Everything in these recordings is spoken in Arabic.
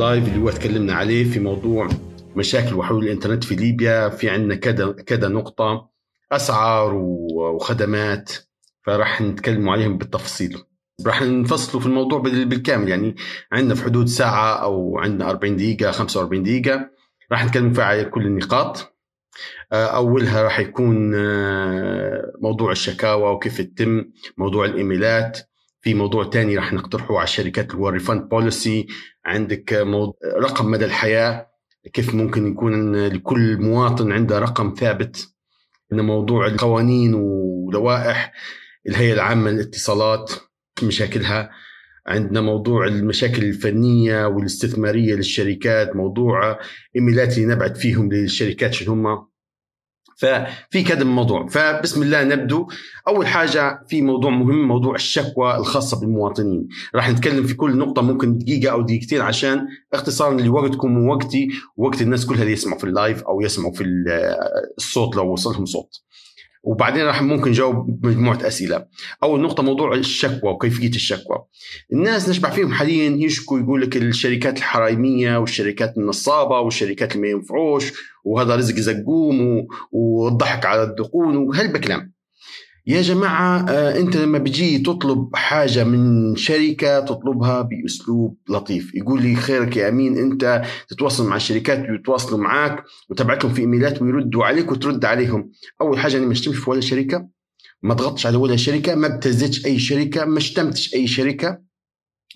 اللايف اللي هو تكلمنا عليه في موضوع مشاكل وحلول الإنترنت في ليبيا. في عندنا كذا كذا نقطة أسعار وخدمات فراح نتكلم عليهم بالتفصيل. راح نفصلوا في الموضوع بالكامل. يعني عندنا في حدود ساعة أو عندنا 40 دقيقة 45 دقيقة. راح نتكلم فيها على كل النقاط. أولها راح يكون موضوع الشكاوى وكيف تتم موضوع الإيميلات. في موضوع تاني راح نقترحه على الشركات اللي هو الريفند بوليسي عندك رقم مدى الحياة كيف ممكن يكون لكل مواطن عنده رقم ثابت. إن موضوع القوانين ولوائح الهيئة العامة للاتصالات مشاكلها. عندنا موضوع المشاكل الفنية والاستثمارية للشركات موضوع ايميلات اللي نبعت فيهم للشركات شنو هم ففي كذا موضوع. فبسم الله نبدو. أول حاجة في موضوع مهم موضوع الشكوى الخاصة بالمواطنين. راح نتكلم في كل نقطة ممكن دقيقة أو دقيقتين عشان اختصارا لوقتكم ووقتي ووقت الناس كلها اللي يسمعوا في اللايف أو يسمعوا في الصوت لو وصلهم صوت. وبعدين راح ممكن نجاوب مجموعة أسئلة. أول نقطة موضوع الشكوى وكيفية الشكوى. الناس نشبع فيهم حاليا يشكوا يقول لك الشركات الحرايميه والشركات النصابة والشركات اللي ما ينفعوش وهذا رزق زقوم والضحك على الدقون وهالبكلام. يا جماعة آه، أنت لما بيجي تطلب حاجة من شركة تطلبها بأسلوب لطيف. يقول لي خيرك يا أمين أنت تتواصل مع الشركات ويتواصلوا معك وتبعت لهم في إيميلات ويردوا عليك وترد عليهم. أول حاجة أنا ما اشتمش في ولا شركة ما ضغطتش على ولا شركة ما ابتزتش أي شركة ما شتمتش أي شركة.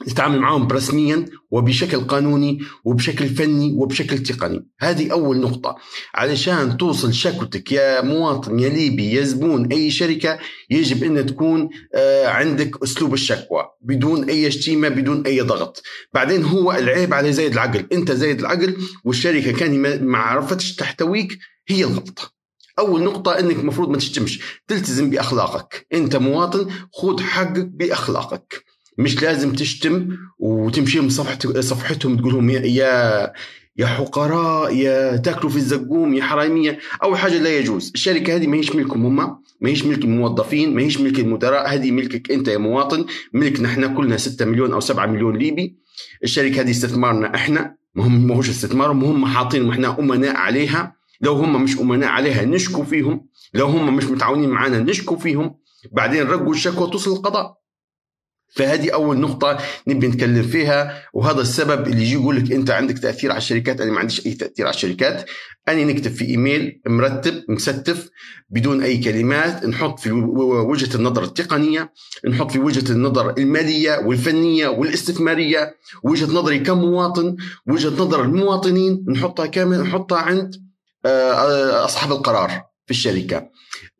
نتعامل معهم رسميا وبشكل قانوني وبشكل فني وبشكل تقني. هذه أول نقطة. علشان توصل شكوتك يا مواطن يا ليبي يا زبون أي شركة يجب أن تكون آه، عندك أسلوب الشكوى بدون أي شتيمة بدون أي ضغط. بعدين هو العيب على زايد العقل. أنت زايد العقل والشركة كان ما عرفتش تحتويك هي الغلطة. أول نقطة أنك المفروض ما تشتمش تلتزم بأخلاقك. أنت مواطن خذ حقك بأخلاقك. مش لازم تشتم وتمشي من صفحة صفحتهم تقول لهم يا يا حقراء يا تاكلوا في الزقوم يا حرامية. أول حاجة لا يجوز. الشركة هذه ما هيش ملكهم هم ما هيش ملك الموظفين ما هيش ملك المدراء. هذه ملكك أنت يا مواطن. ملك نحن كلنا 6 مليون أو 7 مليون ليبي. الشركة هذه استثمارنا إحنا. ما هم ما هوش استثمارهم هم حاطين وإحنا أمناء عليها. لو هم مش أمناء عليها نشكو فيهم. لو هم مش متعاونين معنا نشكو فيهم. بعدين رقوا الشكوى توصل القضاء. فهذه أول نقطة نبي نتكلم فيها وهذا السبب اللي يجي يقول لك أنت عندك تأثير على الشركات أنا ما عنديش أي تأثير على الشركات. أنا نكتب في إيميل مرتب مستف بدون أي كلمات نحط في وجهة النظر التقنية نحط في وجهة النظر المالية والفنية والاستثمارية وجهة نظري كمواطن وجهة نظر المواطنين نحطها كامل نحطها عند آه، أصحاب القرار في الشركة.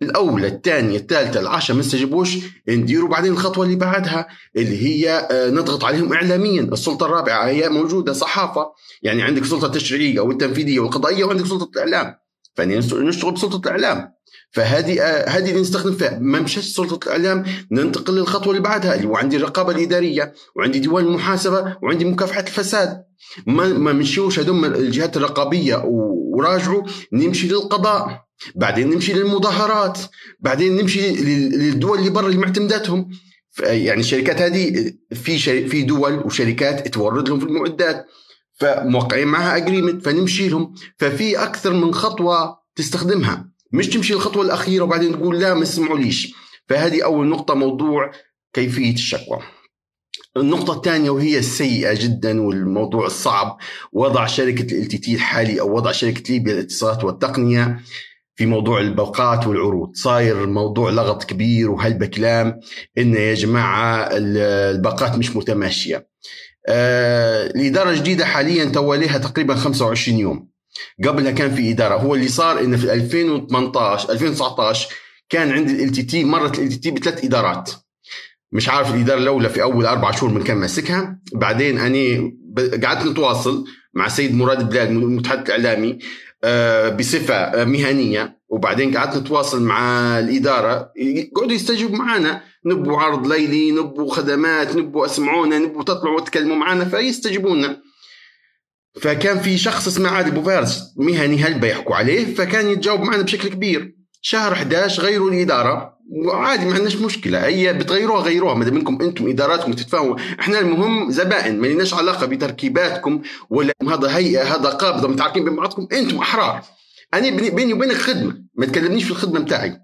الأولى الثانية الثالثة العشرة ما استجابوش نديروا بعدين الخطوة اللي بعدها اللي هي آه، نضغط عليهم اعلاميا. السلطة الرابعة هي موجودة صحافة. يعني عندك السلطه التشريعيه والتنفيذية والقضائية وعندك سلطة الإعلام. فنشتغل بسلطة الإعلام. فهذه آه، هذه اللي نستخدم فيها. ما مشاش سلطة الإعلام ننتقل للخطوة اللي بعدها اللي وعندي الرقابة الإدارية وعندي ديوان المحاسبة وعندي مكافحة الفساد. ما ما مشيوش هذوم الجهات الرقابية وراجعوا نمشي للقضاء بعدين نمشي للمظاهرات بعدين نمشي للدول اللي برا اللي معتمداتهم يعني الشركات هذه في في دول وشركات تورد لهم في المعدات. فموقعين معها اجريمنت فنمشي لهم. ففي أكثر من خطوة تستخدمها. مش تمشي الخطوة الأخيرة وبعدين تقول لا ما سمعوليش فهذه أول نقطة موضوع كيفية الشكوى. النقطة الثانية وهي السيئة جدا والموضوع الصعب. وضع شركة ال تي الحالي أو وضع شركة ليبيا للاتصالات والتقنية في موضوع الباقات والعروض. صاير موضوع لغط كبير وهلبة كلام إن يا جماعة الباقات مش متماشية. آه الإدارة الجديدة حاليا تواليها تقريبا 25 يوم. قبلها كان في إدارة. هو اللي صار إن في 2018 2019 كان عند ال تي مرت ال تي بثلاث إدارات. مش عارف الإدارة الأولى في أول أربع شهور من كان ماسكها. بعدين أني قعدت نتواصل مع السيد مراد بلال المتحدث الإعلامي آه، بصفة مهنية. وبعدين قعدت نتواصل مع الإدارة. يقعدوا يستجيبوا معنا نبوا عرض ليلي نبوا خدمات نبوا أسمعونا نبوا تطلعوا وتكلموا معنا فيستجيبوا لنا فكان في شخص اسمه عادل بوفارس مهني هلبة يحكوا عليه فكان يتجاوب معنا بشكل كبير. شهر 11 غيروا الإدارة. وعادي ما عندناش مشكلة. هي بتغيروها غيروها. ما دام انكم إنتم إداراتكم تتفاهموا. إحنا المهم زبائن. ما لناش علاقة بتركيباتكم ولا هذا هيئة هذا قابضه متعاركين بين بعضكم. إنتم أحرار. أنا بيني وبينك خدمة. ما تكلمنيش في الخدمة بتاعي.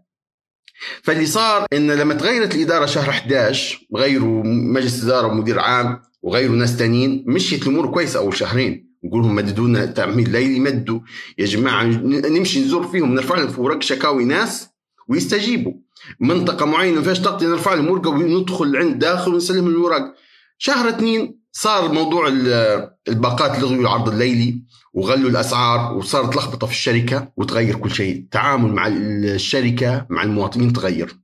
فاللي صار إن لما تغيرت الإدارة شهر 11 غيروا مجلس إدارة ومدير عام وغيروا ناس تانيين مشيت الأمور كويسة أول شهرين. نقول لهم مددوا لنا تعميل ليلي مدوا يا جماعة نمشي نزور فيهم نرفع لهم في ورق شكاوي ناس ويستجيبوا. منطقة معينة ما فيهاش طاقة نرفع لهم ورقة وندخل عند داخل ونسلم الورق. شهر اثنين صار موضوع الباقات لغوا العرض الليلي وغلوا الأسعار وصارت لخبطة في الشركة وتغير كل شيء. التعامل مع الشركة مع المواطنين تغير.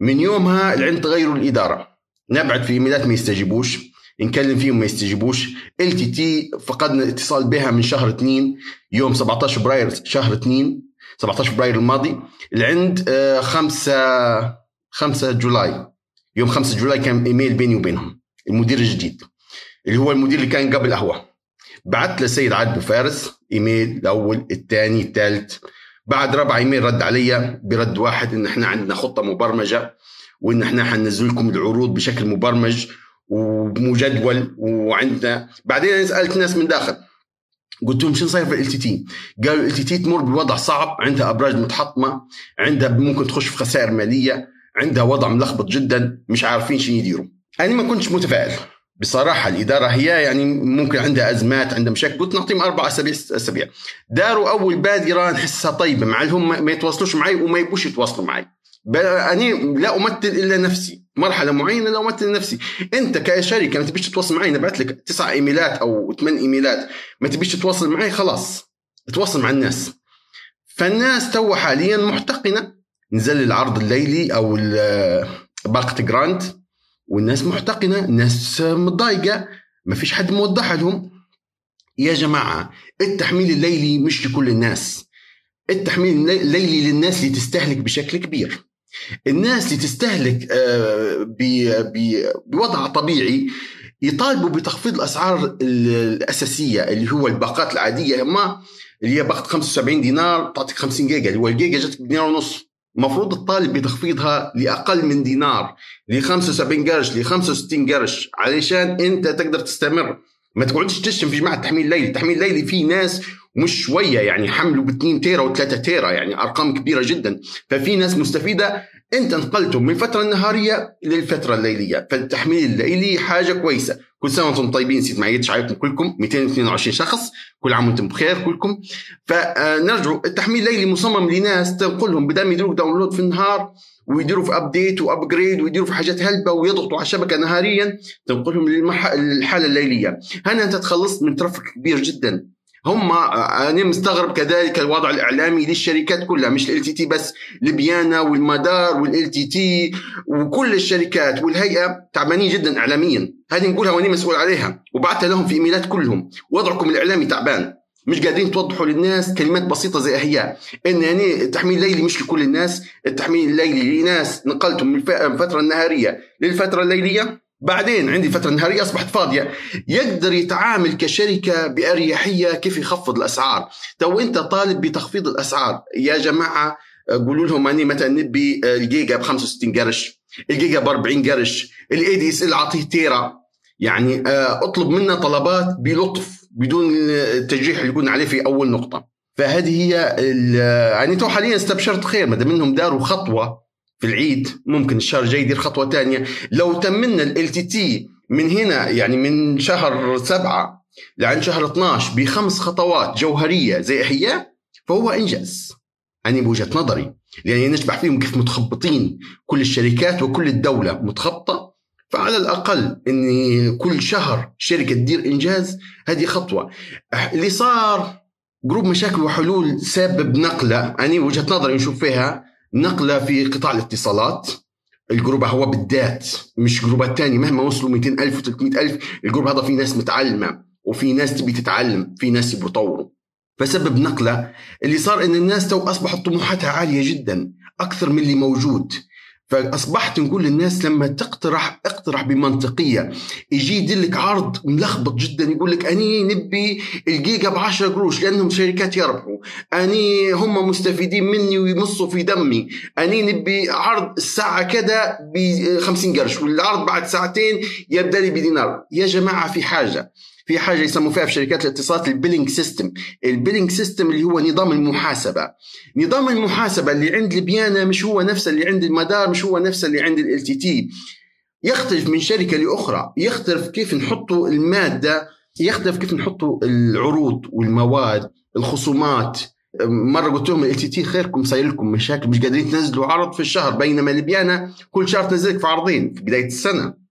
من يومها العند تغيروا الإدارة. نبعت في إيميلات ما يستجيبوش. نكلم فيهم ما يستجيبوش. LTT فقدنا اتصال بها من شهر 2 يوم 17 فبراير شهر 2 17 فبراير الماضي العند 5 5 July. يوم 5 July كان إيميل بيني وبينهم المدير الجديد اللي هو المدير اللي كان قبل قهوه بعت للسيد عاد فارس إيميل الأول الثاني الثالث. بعد ربع إيميل رد علي برد واحد إن إحنا عندنا خطة مبرمجة وإن إحنا حننزل لكم العروض بشكل مبرمج ومجدول وعندنا. بعدين أنا سألت ناس من داخل. قلت لهم شو صاير في LTT؟ قالوا LTT تمر بوضع صعب عندها أبراج متحطمة عندها ممكن تخش في خسائر مالية عندها وضع ملخبط جدا مش عارفين شو يديروا. أنا ما كنتش متفائل. بصراحة الإدارة هي يعني ممكن عندها أزمات عندها مشاكل. قلت نعطيهم أربع أسابيع ست أسابيع. داروا أول بادرة نحسها طيبة مع هم ما يتواصلوش معي وما يبوش يتواصلوا معي. أنا لا أمثل إلا نفسي. مرحلة معينة لا أمثل نفسي. أنت كشركة ما تبيش تتواصل معي نبعت لك تسع إيميلات أو ثمان إيميلات. ما تبيش تتواصل معي خلاص. تواصل مع الناس. فالناس تو حاليا محتقنة. نزل العرض الليلي أو باقة Grand. والناس محتقنة الناس متضايقة. ما فيش حد موضح لهم. يا جماعة التحميل الليلي مش لكل الناس. التحميل الليلي للناس اللي تستهلك بشكل كبير. الناس اللي تستهلك آه، بوضع طبيعي يطالبوا بتخفيض الأسعار الأساسية اللي هو الباقات العادية. ما اللي هي باقة 75 دينار تعطيك 50 جيجا. اللي هو الجيجا جاتك بدينار ونص. المفروض الطالب بتخفيضها لأقل من دينار ل 75 قرش ل 65 قرش علشان أنت تقدر تستمر. ما تقعدش تشتم في جماعة التحميل الليلي، التحميل الليلي في ناس مش شوية يعني حملوا ب 2 tera و3 tera يعني أرقام كبيرة جدا، ففي ناس مستفيدة. إنت انتقلتم من الفترة النهاريه للفترة الليلية، فالتحميل الليلي حاجة كويسة، كل سنة وأنتم طيبين سيد معيدش عليكم كلكم 222 شخص. كل عام وأنتم بخير كلكم. فنرجع التحميل الليلي مصمم لناس تنقل لهم. بدل ما يديروا download في النهار ويديروا في update و upgrade ويديروا في حاجات هلبة ويضغطوا على الشبكة نهاريا تنقلهم للحالة الليلية. هنا أنت تخلصت من traffic كبير جدا. هم أنا مستغرب كذلك الوضع الإعلامي للشركات كلها مش LTT بس ليبيانا والمدار وال LTT وكل الشركات والهيئة تعبانين جدا اعلاميا. هذه نقولها وأنا مسؤول عليها. وبعثها لهم في إيميلات كلهم. وضعكم الإعلامي تعبان. مش قادرين توضحوا للناس كلمات بسيطة زي هي. إن يعني التحميل الليلي مش لكل الناس التحميل الليلي لناس نقلتم من الفترة النهارية للفترة الليلية. بعدين عندي فترة نهارية أصبحت فاضية. يقدر يتعامل كشركة بأريحية كيف يخفض الأسعار؟ تو أنت طالب بتخفيض الأسعار. يا جماعة قولوا لهم أني مثلا نبي الجيجا ب 65 قرش الجيجا ب 40 قرش ال ADSL أعطيه tera. يعني آه، أطلب منا طلبات بلطف بدون التجريح اللي قلنا عليه في أول نقطة. فهذه هي يعني تو حاليا استبشرت خير ما دام إنهم داروا خطوة في العيد ممكن الشهر الجاي يدير خطوة ثانية لو تمنا LTT من هنا يعني من شهر سبعة لعند شهر 12 بخمس خطوات جوهرية زي هي فهو إنجاز. أنا بوجهة نظري لاني نشبع فيهم كيف متخبطين. كل الشركات وكل الدولة متخبطة فعلى الأقل ان كل شهر شركة تدير إنجاز هذه خطوة. اللي صار group مشاكل وحلول سبب نقلة أنا وجهه نظري نشوف فيها. نقلة في قطاع الاتصالات. ال group هو بالذات مش جروبات تانية مهما وصلوا 200 ألف و 300 ألف ال group هذا في ناس متعلمة وفي ناس تبي تتعلم في ناس يبغوا يطوروا. فسبب نقلة اللي صار إن الناس تو اصبحت طموحاتها عالية جدا أكثر من اللي موجود. فأصبحت نقول للناس لما تقترح اقترح بمنطقية يجي يدلك عرض ملخبط جدا يقول لك أني نبي الجيجا ب 10 قروش لأنهم شركات يربحوا. أني هم مستفيدين مني ويمصوا في دمي. أني نبي عرض الساعة كذا ب 50 قرش والعرض بعد ساعتين يبدأ لي بدينار. يا جماعة في حاجة. في حاجة يسموا فيها في شركات الاتصالات ال billing system. ال billing system اللي هو نظام المحاسبة. نظام المحاسبة اللي عند ليبيانا مش هو نفس اللي عند المدار مش هو نفس اللي عند LTT يختلف من شركة لأخرى. يختلف كيف نحطوا المادة يختلف كيف نحطوا العروض والمواد الخصومات. مرة قلت لهم LTT خيركم صاير لكم مشاكل مش قادرين تنزلوا عرض في الشهر بينما ليبيانا كل شهر تنزلك في عرضين في بداية السنة.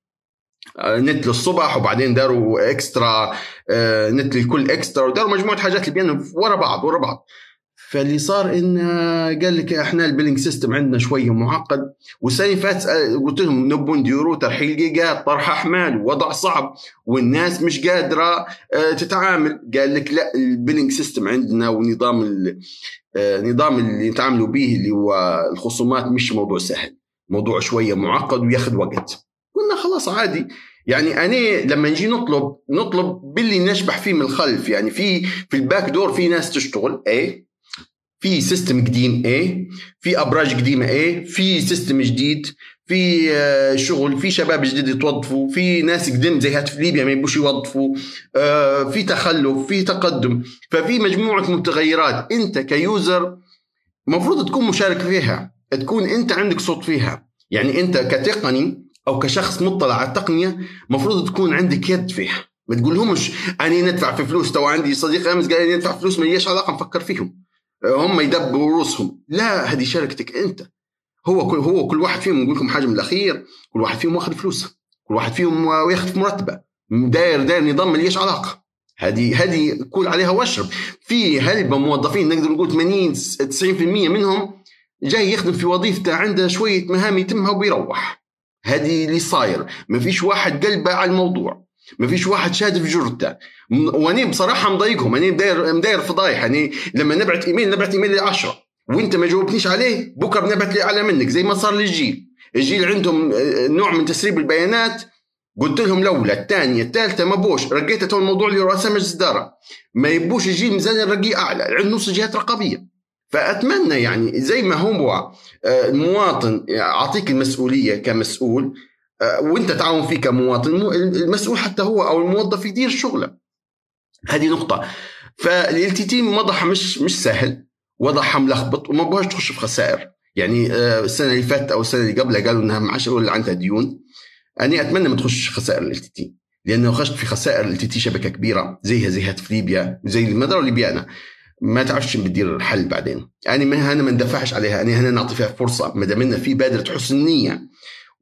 نت للصبح وبعدين داروا extra آه، نت للكل extra وداروا مجموعة حاجات اللي ورا بعض ورا بعض. فاللي صار إن آه، قال لك إحنا ال billing system عندنا شوية معقد. والسنة فاتت قلت لهم نبون ديروا ترحيل جيجات طرح أحمال ووضع صعب والناس مش قادرة تتعامل. قال لك لا ال billing system عندنا ونظام النظام اللي نتعاملوا به اللي هو الخصومات مش موضوع سهل. موضوع شوية معقد وياخذ وقت. قلنا خلاص عادي. يعني أنا لما نجي نطلب نطلب باللي نشبح فيه من الخلف. يعني في في ال back door في ناس تشتغل إيه في system قديم إيه في أبراج قديمة إيه في system جديد. في آه، شغل في شباب جديد يتوظفوا. في ناس قدم زي هاتف ليبيا ما يبوش يوظفوا. آه، في تخلف في تقدم. ففي مجموعة متغيرات. أنت ك user المفروض تكون مشارك فيها. تكون أنت عندك صوت فيها. يعني أنت كتقني أو كشخص مطلع على التقنية المفروض تكون عندك يد فيها. ما تقولهمش أنا ندفع في فلوس تو عندي صديق أمس قال لي ندفع فلوس ما ليش علاقة؟ نفكر فيهم. هم يدبروا رؤوسهم. لا هذه شركتك أنت. هو كل هو كل واحد فيهم نقول لكم حاجة من الأخير كل واحد فيهم واخذ فلوسه كل واحد فيهم ياخذ مرتبة. داير داير نظام ما ليش علاقة. هذه هذه كل عليها واشرب. في هلبة موظفين نقدر نقول 80 90% منهم جاي يخدم في وظيفته عنده شوية مهام يتمها وبيروح. هذه اللي صاير. ما فيش واحد قلبه على الموضوع. ما فيش واحد شاد في جرته. وأنا بصراحة مضايقهم. أنا مداير مداير فضايح يعني لما نبعت إيميل نبعت إيميل ل 10 وأنت ما جاوبتنيش عليه بكرة بنبعت لي أعلى منك. زي ما صار للجيل. الجيل عندهم آه، نوع من تسريب البيانات. قلت لهم الأولى الثانية الثالثة ما بوش. رقيت الموضوع لرؤساء مجلس الاداره ما يبوش الجيل ميزانيه نرقيه أعلى. عنده نص جهات رقابية. فأتمنى يعني زي ما هو آه، المواطن أعطيك المسؤولية كمسؤول آه، وأنت تعاون فيه كمواطن المسؤول حتى هو أو الموظف يدير شغله. هذه نقطة. ف LTT وضعها مش مش سهل وضعها ملخبط وما بغاش تخش في خسائر. يعني آه، السنة اللي فاتت أو السنة اللي قبلها قالوا إنها معاش اللي عندها ديون. أنا أتمنى ما تخش خسائر LTT لأنه خشت في خسائر LTT شبكة كبيرة زيها زي هاتف ليبيا وزي المدار وليبيانا ما تعرفش بتدير الحل بعدين. يعني من هنا ما ندفعش عليها أنا هنا نعطي فيها فرصة. ما دام في بادره حسن نيه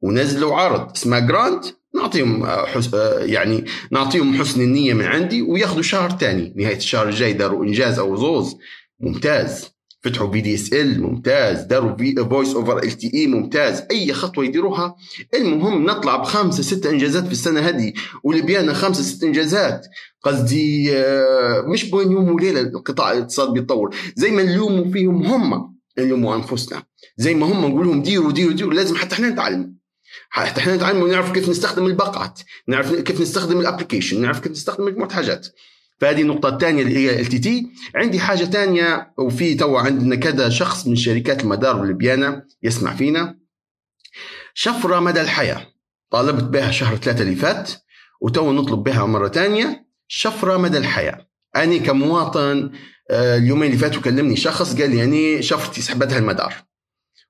ونزلوا عرض اسمه جرانت نعطيهم آه، حس... آه، يعني نعطيهم حسن النية من عندي وياخذوا شهر ثاني نهاية الشهر الجاي داروا إنجاز أو زوز. ممتاز. فتحوا في DSL ممتاز. داروا voice over LTE ممتاز. أي خطوة يديروها. المهم نطلع بخمسة سته إنجازات في السنة هذه. وليبيانا خمسة سته إنجازات. قصدي آه، مش بين يوم وليلة القطاع الاتصالات بيتطور. زي ما نلوموا فيهم هم نلوموا أنفسنا. زي ما هم نقول لهم ديروا ديروا ديروا. لازم حتى إحنا نتعلم. حتى إحنا نتعلم ونعرف كيف نستخدم الباقات. نعرف كيف نستخدم ال application نعرف كيف نستخدم مجموعه حاجات فهذه النقطة الثانية اللي هي LTT عندي حاجة ثانية وفي تو عندنا كذا شخص من شركات المدار وليبيانا يسمع فينا. شفرة مدى الحياة. طالبت بها شهر ثلاثة اللي فات وتو نطلب بها مرة ثانية. شفرة مدى الحياة. أنا كمواطن آه، اليومين اللي فاتوا كلمني شخص قال لي يعني شفرتي سحبتها المدار.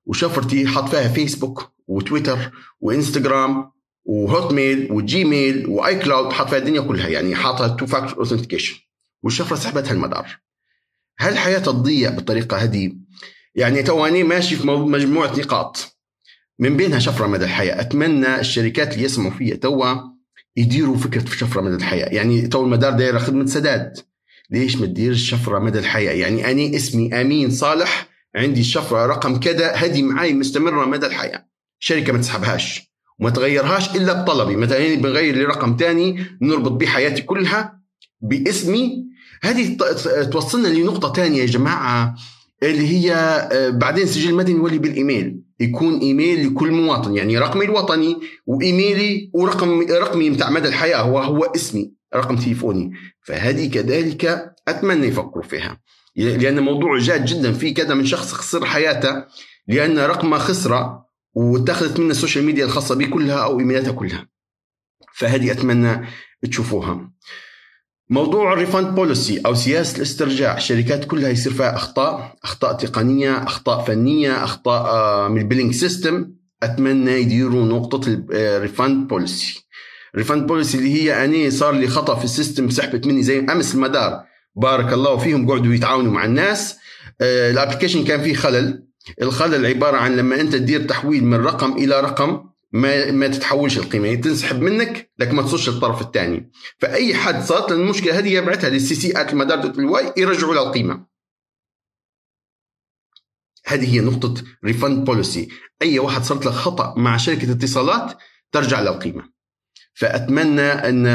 وشفرتي حط فيها فيسبوك وتويتر وإنستغرام. و Hotmail و Gmail و iCloud حاط فيها الدنيا كلها يعني حاطها two factor authentication والشفرة سحبتها المدار. هل الحياة تضيع بالطريقة هذه؟ يعني تو اني ماشي في مجموعة نقاط. من بينها شفرة مدى الحياة. أتمنى الشركات اللي يسمعوا فيها توا يديروا فكرة في شفرة مدى الحياة. يعني تو المدار دايره خدمة سداد. ليش ما تديرش شفرة مدى الحياة؟ يعني أني اسمي أمين صالح عندي الشفره رقم كذا هذه معي مستمرة مدى الحياة. شركة ما تسحبهاش. وما تغيرهاش إلا بطلبي مثلا بنغير لي رقم ثاني نربط به حياتي كلها باسمي. هذه توصلنا لنقطة ثانية يا جماعة اللي هي آه، بعدين سجل مدني يولي بالإيميل. يكون إيميل لكل مواطن يعني رقمي الوطني وإيميلي ورقم رقمي بتاع مدى الحياة هو هو اسمي رقم تليفوني. فهذه كذلك أتمنى يفكروا فيها. لأن موضوع جاد جدا في كذا من شخص خسر حياته لأن رقمه خسره واتخذت منه ال social media الخاصة به كلها أو إيميلاتها كلها. فهذه أتمنى تشوفوها. موضوع ال refund policy أو سياسة الاسترجاع. الشركات كلها يصير فيها أخطاء أخطاء تقنية أخطاء فنية أخطاء آه، من ال billing system. أتمنى يديروا نقطة ال refund policy. ال refund policy اللي هي أني صار لي خطأ في ال system سحبت مني زي أمس المدار. بارك الله فيهم قعدوا يتعاونوا مع الناس. آه، ال application كان فيه خلل. الخلل عبارة عن لما أنت تدير تحويل من رقم إلى رقم ما ما تتحولش القيمة. يعني تنسحب منك لكن ما تصلش للطرف الثاني. فأي حد صارت المشكلة هذه يبعثها لل CC at المدار LY يرجعوا له القيمة. هذه هي نقطة refund policy أي واحد صارت له خطأ مع شركة اتصالات ترجع له القيمة. فأتمنى أن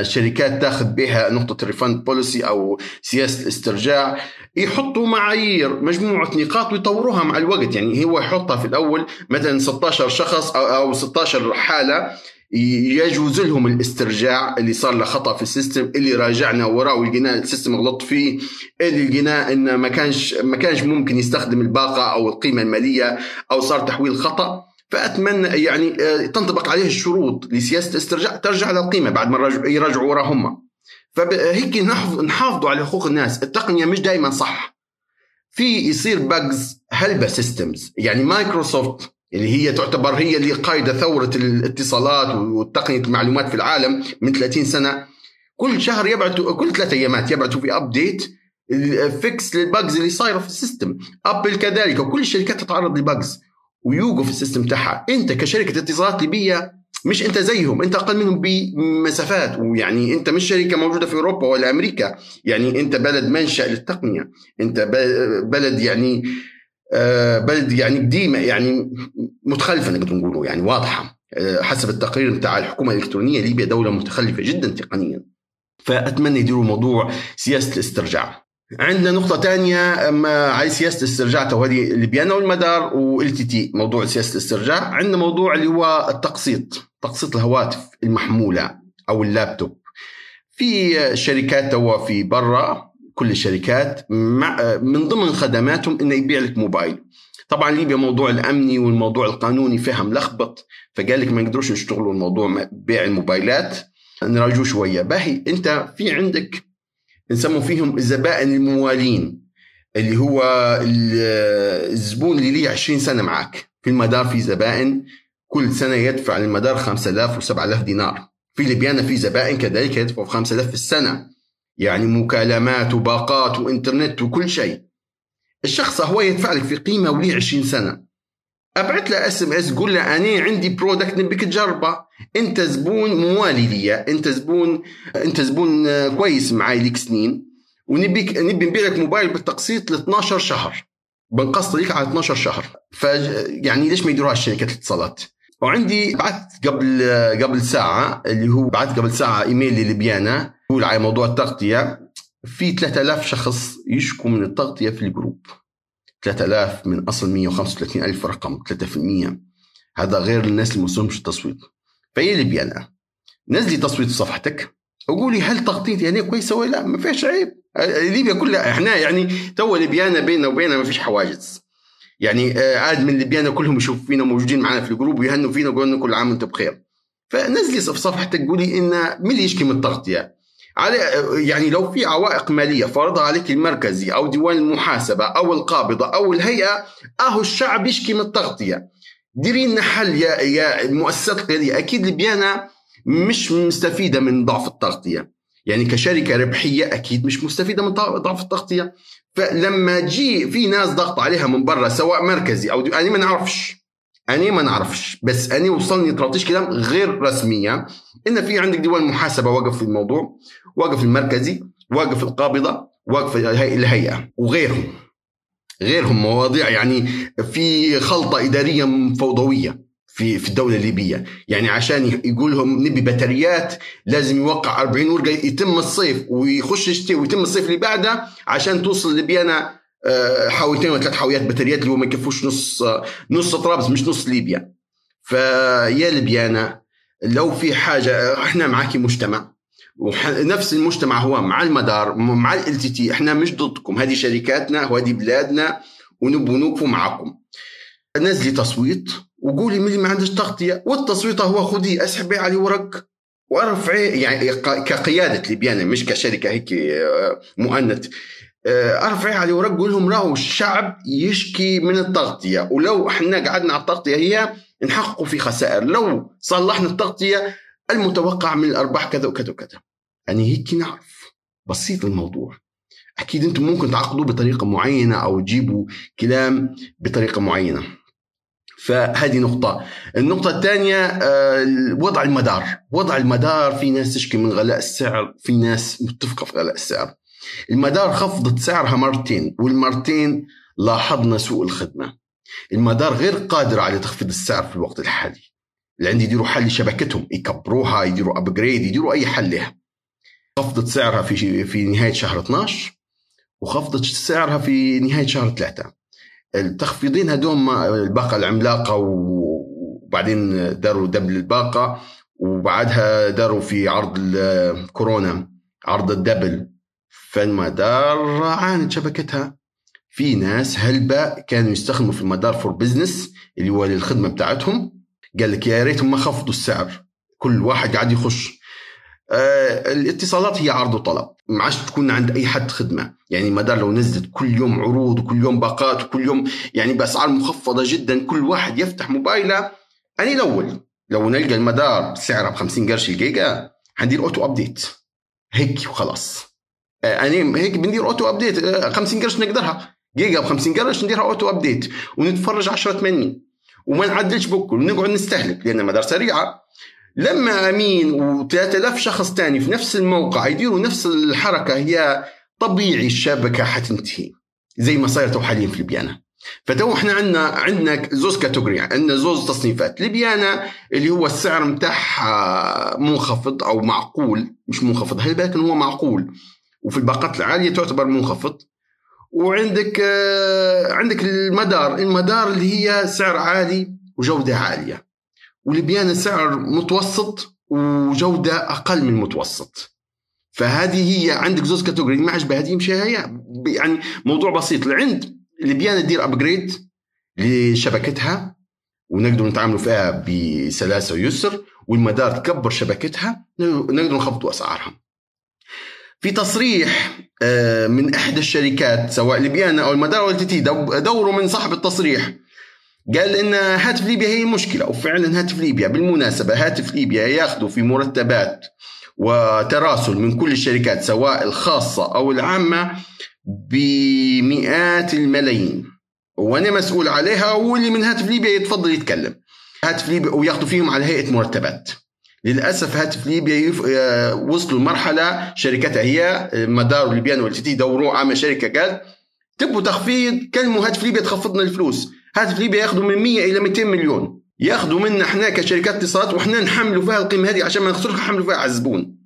الشركات تاخذ بها نقطة ال refund policy أو سياسة الاسترجاع. يحطوا معايير مجموعة نقاط ويطوروها مع الوقت. يعني هو يحطها في الأول مثلا 16 شخص أو 16 حالة يجوز لهم الاسترجاع اللي صار له خطأ في ال system اللي راجعنا وراه ولقينا ال system غلط فيه اللي لقيناه انه ما كانش ما كانش ممكن يستخدم الباقة أو القيمة المالية أو صار تحويل خطأ. فأتمنى يعني آه، تنطبق عليه الشروط لسياسة الاسترجاع ترجع للقيمه بعد ما يرجعوا وراهم. فهيك نحافظوا على حقوق الناس. التقنية مش دائما صح. في يصير bugs هلبة systems يعني مايكروسوفت اللي هي تعتبر هي اللي قايدة ثورة الاتصالات وتقنية المعلومات في العالم من 30 سنة. كل شهر يبعثوا كل ثلاث أيامات يبعثوا في update fix لل bugs اللي صايرة في ال system ابل كذلك وكل الشركات تتعرض ل bugs ويوقف ال system تاعها. انت كشركة اتصالات ليبية مش انت زيهم انت أقل منهم بمسافات. ويعني انت مش شركة موجودة في أوروبا ولا أمريكا. يعني انت بلد منشأ للتقنية. انت بلد يعني آه، بلد يعني قديمة يعني متخلفة نقدر نقوله يعني واضحة. آه، حسب التقرير بتاع الحكومة الإلكترونية ليبيا دولة متخلفة جدا تقنيا. فأتمنى يديروا موضوع سياسة الاسترجاع. عندنا نقطة ثانية على سياسة الاسترجاع وهذه الليبيانا والمدار وإل تي موضوع سياسة الاسترجاع. عندنا موضوع اللي هو التقسيط تقسيط الهواتف المحمولة أو اللابتوب. في شركات توا في برا كل الشركات من ضمن خدماتهم إنه يبيع لك موبايل. طبعا ليبيا موضوع الأمني والموضوع القانوني فيها ملخبط فقال لك ما يقدروش يشتغلوا الموضوع بيع الموبايلات. نراجعوا شوية. باهي أنت في عندك نسموا فيهم الزبائن الموالين اللي هو الزبون اللي ليه 20 سنة معك في المدار في زبائن كل سنة يدفع للمدار 5000 و7000 دينار. في ليبيانا في زبائن كذلك يدفعوا 5000 في السنة. يعني مكالمات وباقات وإنترنت وكل شيء. الشخص هو يدفع لك في قيمة وليه 20 سنة. أبعث له SMS قول له أنا عندي product نبيك تجربه. أنت زبون موالي لي أنت زبون أنت زبون كويس معي لك سنين. ونبيك نبي نبيع لك موبايل بالتقسيط ل 12 شهر. بنقسط لك على 12 شهر. ف يعني ليش ما يديروها شركات الاتصالات؟ وعندي بعثت قبل قبل ساعة اللي هو بعثت قبل ساعة إيميل لليبيانا يقول على موضوع التغطية. في 3000 شخص يشكوا من التغطية في ال group. 3000 من أصل 135 ألف رقم 3% هذا غير الناس اللي ما التصويت. فهي ليبيانا نزلي تصويت صفحتك وقولي هل تغطيتي يعني كويسة ولا لا؟ ما فيش عيب. ليبيا كلها إحنا يعني تو ليبيانا بيننا وبينها ما فيش حواجز. يعني آه، عاد من ليبيانا كلهم يشوفوا فينا موجودين معنا في ال group ويهنوا فينا ويقولوا كل عام وأنتم بخير. فنزلي في صفحتك قولي إن من اللي يشكي من التغطيه على يعني لو في عوائق مالية فرضها عليك المركزي أو ديوان المحاسبة أو القابضة أو الهيئة أهو الشعب يشكي من التغطية. ديري لنا حل يا يا المؤسسات القيادية أكيد ليبيانا مش مستفيدة من ضعف التغطية. يعني كشركة ربحية أكيد مش مستفيدة من ضعف التغطية. فلما تجي في ناس ضغط عليها من برا سواء مركزي أو أنا ما نعرفش. أنا ما نعرفش. بس أنا وصلني طرطيش كلام غير رسمية. إن في عندك ديوان محاسبة واقف في الموضوع واقف المركزي واقف القابضة واقف الهيئة وغيرهم. غيرهم مواضيع يعني في خلطة إدارية فوضوية في في الدولة الليبية. يعني عشان يقول لهم نبي بطاريات لازم يوقع 40 ورقة يتم الصيف ويخش الشتاء ويتم الصيف اللي بعده عشان توصل ليبيانا آه، حاويتين ولا ثلاث حاويات بطاريات اللي هو ما يكفوش نص نص طرابلس مش نص ليبيا. فيا ليبيانا لو في حاجة إحنا معاكي مجتمع. ونفس المجتمع هو مع المدار مع ال تي إحنا مش ضدكم. هذه شركاتنا وهذه بلادنا ونبغى نوقفوا معكم نزلي تصويت وقولي من اللي ما عندش تغطية. والتصويت هو خذي اسحبي على ورق وارفعي يعني كقيادة ليبيانا مش كشركة هيك آه، مؤنث. ارفعي على ورق لهم راهو الشعب يشكي من التغطية. ولو إحنا قعدنا على التغطية هي نحققوا في خسائر. لو صلحنا التغطية المتوقع من الأرباح كذا وكذا وكذا. يعني هيك نعرف. بسيط الموضوع. أكيد أنتم ممكن تعقدوا بطريقة معينة أو تجيبوا كلام بطريقة معينة. فهذه نقطة. النقطة الثانية آه، وضع المدار. وضع المدار في ناس تشكي من غلاء السعر في ناس متفقة في غلاء السعر. المدار خفضت سعرها مرتين والمرتين لاحظنا سوء الخدمة. المدار غير قادرة على تخفيض السعر في الوقت الحالي. اللي عندي يديروا حل لشبكتهم يكبروها يديروا ابجريد يديروا أي حل لها. خفضت سعرها في في نهاية شهر 12 وخفضت سعرها في نهاية شهر 3 التخفيضين هدوم الباقة العملاقة وبعدين داروا دبل الباقة وبعدها داروا في عرض الكورونا عرض ال double. فالمدار عانت شبكتها. في ناس هلبة كانوا يستخدموا في المدار for business اللي هو للخدمة بتاعتهم. قال لك يا ريتهم ما خفضوا السعر. كل واحد قاعد يخش. آه الاتصالات هي عرض وطلب. ما عادش تكون عند أي حد خدمة. يعني المدار لو نزلت كل يوم عروض وكل يوم باقات وكل يوم يعني بأسعار مخفضة جدا كل واحد يفتح موبايله. اني الأول لو نلقى المدار سعرها ب 50 قرش الجيجا حندير auto update. هيك وخلاص. أنا هيك بندير auto update 50 قرش نقدرها. جيجا ب 50 قرش نديرها auto update ونتفرج 10 80 وما نعدلش بكل. ونقعد نستهلك لأن المدار سريعة. لما أمين و3000 شخص تاني في نفس الموقع يديروا نفس الحركة هي طبيعي الشبكة حتنتهي. زي ما صاير تو حاليا في ليبيانا فتو إحنا عندنا عندنا زوز category. عندنا زوز تصنيفات. ليبيانا اللي هو السعر متاعها منخفض أو معقول. مش منخفض هل بالك هو معقول؟ وفي الباقات العالية تعتبر منخفض. وعندك آه، عندك المدار المدار اللي هي سعر عالي وجودة عالية. وليبيانا سعر متوسط وجودة أقل من المتوسط فهذه هي عندك زوز category ما عجبها هذه مشي هي يعني موضوع بسيط. لعند ليبيانا تدير upgrade لشبكتها ونقدر نتعاملوا فيها بسلاسة ويسر والمدار تكبر شبكتها نقدر نخفضوا أسعارها. في تصريح آه، من إحدى الشركات سواء ليبيانا أو المدار أو تي دوروا من صاحب التصريح. قال إن هاتف ليبيا هي المشكلة وفعلا هاتف ليبيا. بالمناسبة هاتف ليبيا ياخذوا في مرتبات وتراسل من كل الشركات سواء الخاصة أو العامة بمئات الملايين. وأنا مسؤول عليها واللي من هاتف ليبيا يتفضل يتكلم. هاتف ليبيا وياخذوا فيهم على هيئة مرتبات. للأسف هاتف ليبيا يف... آه، وصلوا لمرحلة شركتها هي مدار ليبيان والتي دوروه عامل شركة قال تبوا تخفيض كلموا هاتف ليبيا تخفضنا الفلوس. هاتف ليبيا ياخذوا من 100 إلى 200 مليون. ياخذوا منا إحنا كشركات اتصالات وإحنا نحملوا فيها القيمة هذه عشان ما نخسرش نحملوا فيها على الزبون.